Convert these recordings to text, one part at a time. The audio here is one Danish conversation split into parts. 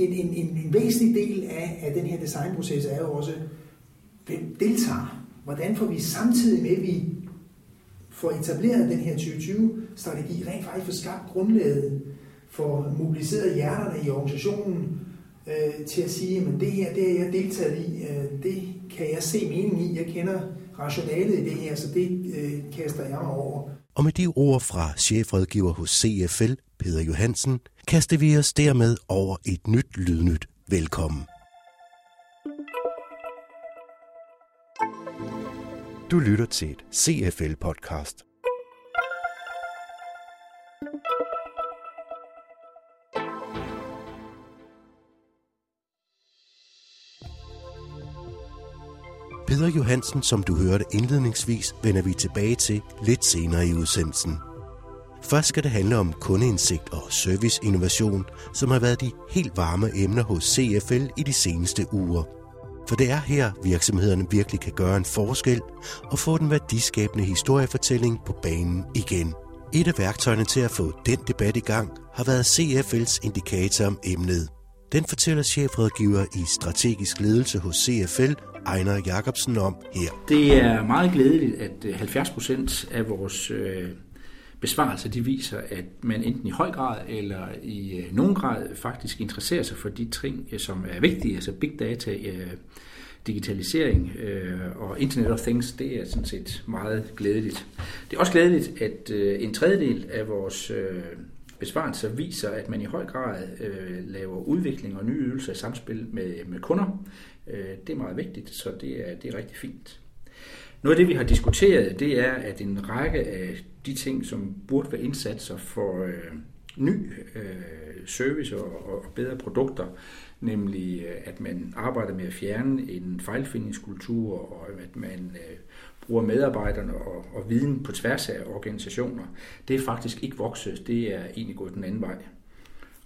en, en, en, en væsentlig del af, af den her designproces er jo også, hvem deltager? Hvordan får vi samtidig med, at vi får etableret den her 2020-strategi, rent faktisk får skabt grundlaget for mobiliseret hjerterne i organisationen øh, til at sige, at det her, det har jeg deltaget i, øh, det kan jeg se mening i, jeg kender rationalet i det her, så det øh, kaster jeg mig over. Og med de ord fra chefrådgiver hos CFL, Peter Johansen, kaster vi os dermed over et nyt lydnyt. Velkommen. Du lytter til et CFL-podcast. Peter Johansen, som du hørte indledningsvis, vender vi tilbage til lidt senere i udsendelsen. Først skal det handle om kundeindsigt og serviceinnovation, som har været de helt varme emner hos CFL i de seneste uger. For det er her, virksomhederne virkelig kan gøre en forskel og få den værdiskabende historiefortælling på banen igen. Et af værktøjerne til at få den debat i gang har været CFL's indikator om emnet. Den fortæller chefrådgiver i strategisk ledelse hos CFL, Ejner Jacobsen om her. Det er meget glædeligt, at 70 øh, procent af vores øh, besvarelser de viser, at man enten i høj grad eller i øh, nogen grad faktisk interesserer sig for de ting, øh, som er vigtige, altså big data, øh, digitalisering og Internet of Things, det er sådan set meget glædeligt. Det er også glædeligt, at en tredjedel af vores besvarelser viser, at man i høj grad laver udvikling og nye ydelser i samspil med, med kunder. Øh, det er meget vigtigt, så det er, det er rigtig fint. Noget af det, vi har diskuteret, det er, at en række af de ting, som burde være indsatser for øh, ny øh, service og, og bedre produkter, nemlig øh, at man arbejder med at fjerne en fejlfindingskultur, og at man øh, bruger medarbejderne og, og viden på tværs af organisationer, det er faktisk ikke vokset, det er egentlig gået den anden vej.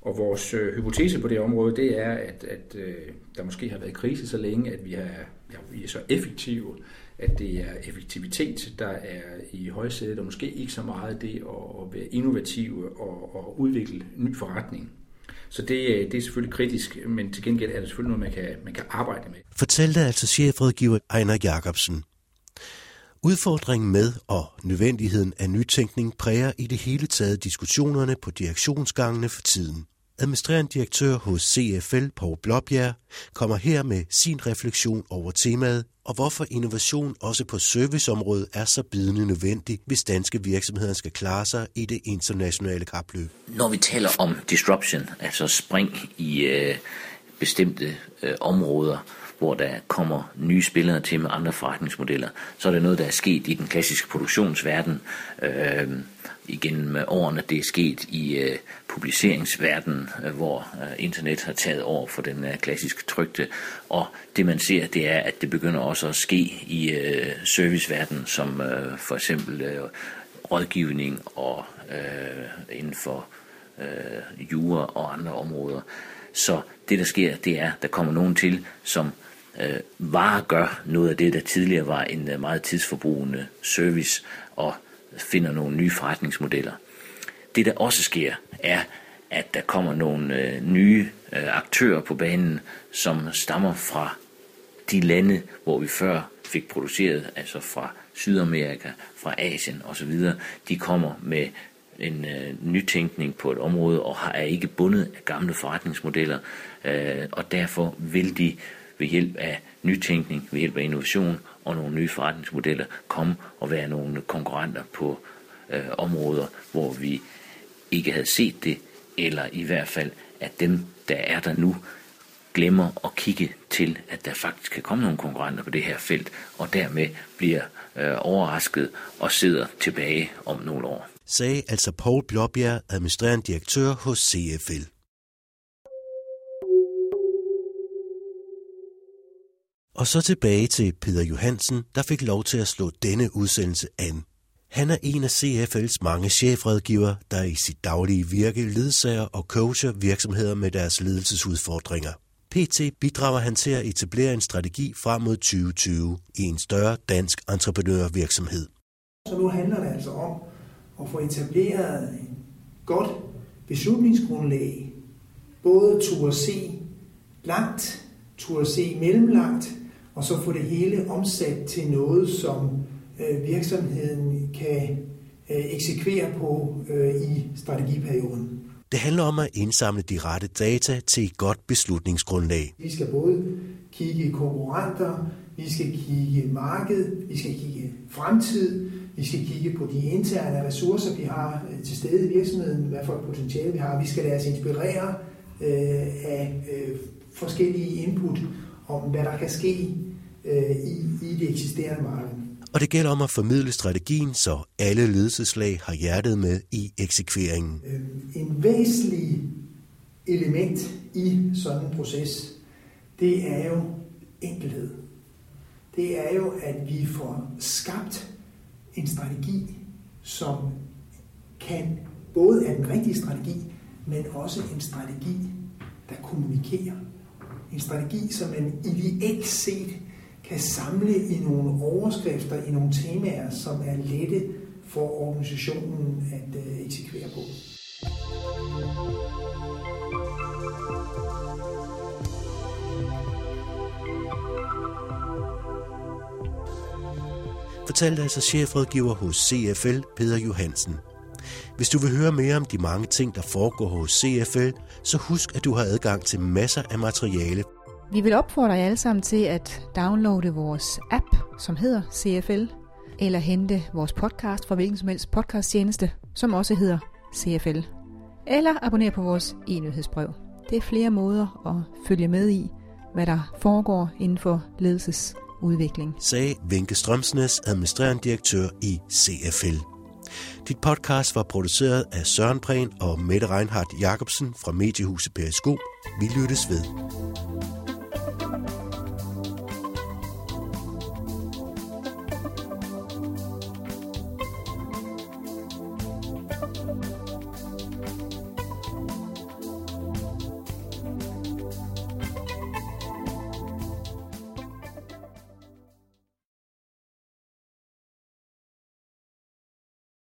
Og vores øh, hypotese på det område, det er, at, at øh, der måske har været krise så længe, at vi, har, ja, vi er så effektive, at det er effektivitet, der er i højsædet, og måske ikke så meget det at, at være innovative og, og udvikle ny forretning. Så det, øh, det er selvfølgelig kritisk, men til gengæld er det selvfølgelig noget, man kan, man kan arbejde med. Fortalte altså chefrådgiver Ejner Jacobsen. Udfordringen med og nødvendigheden af nytænkning præger i det hele taget diskussionerne på direktionsgangene for tiden. Administrerende direktør hos CFL, Paul Blåbjerg, kommer her med sin refleksion over temaet og hvorfor innovation også på serviceområdet er så bidende nødvendig, hvis danske virksomheder skal klare sig i det internationale kapløb. Når vi taler om disruption, altså spring i øh, bestemte øh, områder, hvor der kommer nye spillere til med andre forretningsmodeller, så er det noget, der er sket i den klassiske produktionsverden. Øh, igennem øh, årene. Det er sket i øh, publiceringsverdenen, øh, hvor øh, internet har taget over for den øh, klassisk trygte. Og det man ser, det er, at det begynder også at ske i øh, serviceverdenen, som øh, for eksempel øh, rådgivning og øh, inden for øh, jura og andre områder. Så det, der sker, det er, at der kommer nogen til, som øh, varer gør noget af det, der tidligere var en øh, meget tidsforbrugende service, og finder nogle nye forretningsmodeller. Det der også sker, er, at der kommer nogle øh, nye øh, aktører på banen, som stammer fra de lande, hvor vi før fik produceret, altså fra Sydamerika, fra Asien osv. De kommer med en øh, nytænkning på et område og har, er ikke bundet af gamle forretningsmodeller, øh, og derfor vil de ved hjælp af nytænkning, ved hjælp af innovation og nogle nye forretningsmodeller komme og være nogle konkurrenter på øh, områder, hvor vi ikke havde set det, eller i hvert fald, at dem, der er der nu, glemmer at kigge til, at der faktisk kan komme nogle konkurrenter på det her felt, og dermed bliver øh, overrasket og sidder tilbage om nogle år. Sagde altså Paul Blåbjerg, administrerende direktør hos CFL. Og så tilbage til Peter Johansen, der fik lov til at slå denne udsendelse an. Han er en af CFL's mange chefredgiver, der i sit daglige virke ledsager og coacher virksomheder med deres ledelsesudfordringer. PT bidrager han til at etablere en strategi frem mod 2020 i en større dansk entreprenørvirksomhed. Så nu handler det altså om at få etableret et godt beslutningsgrundlag, både to se langt, turde se mellemlangt, og så få det hele omsat til noget, som øh, virksomheden kan øh, eksekvere på øh, i strategiperioden. Det handler om at indsamle de rette data til et godt beslutningsgrundlag. Vi skal både kigge konkurrenter, vi skal kigge marked, vi skal kigge fremtid, vi skal kigge på de interne ressourcer, vi har øh, til stede i virksomheden, hvad for et potentiale vi har. Vi skal lade os inspirere øh, af øh, forskellige input om, hvad der kan ske øh, i, i det eksisterende marked. Og det gælder om at formidle strategien, så alle ledelseslag har hjertet med i eksekveringen. Øh, en væsentlig element i sådan en proces, det er jo enkelhed. Det er jo, at vi får skabt en strategi, som kan både er den rigtige strategi, men også en strategi, der kommunikerer. En strategi, som man ideelt set kan samle i nogle overskrifter, i nogle temaer, som er lette for organisationen at øh, eksekvere på. fortalte altså chefrådgiver hos CFL, Peter Johansen. Hvis du vil høre mere om de mange ting, der foregår hos CFL, så husk, at du har adgang til masser af materiale. Vi vil opfordre jer alle sammen til at downloade vores app, som hedder CFL, eller hente vores podcast fra hvilken som helst podcasttjeneste, som også hedder CFL. Eller abonnere på vores e-nyhedsbrev. Det er flere måder at følge med i, hvad der foregår inden for ledelsesudvikling. Sagde Vinke Strømsnes, administrerende direktør i CFL. Dit podcast var produceret af Søren Prehn og Mette Reinhardt Jacobsen fra Mediehuset Periskop. Vi lyttes ved.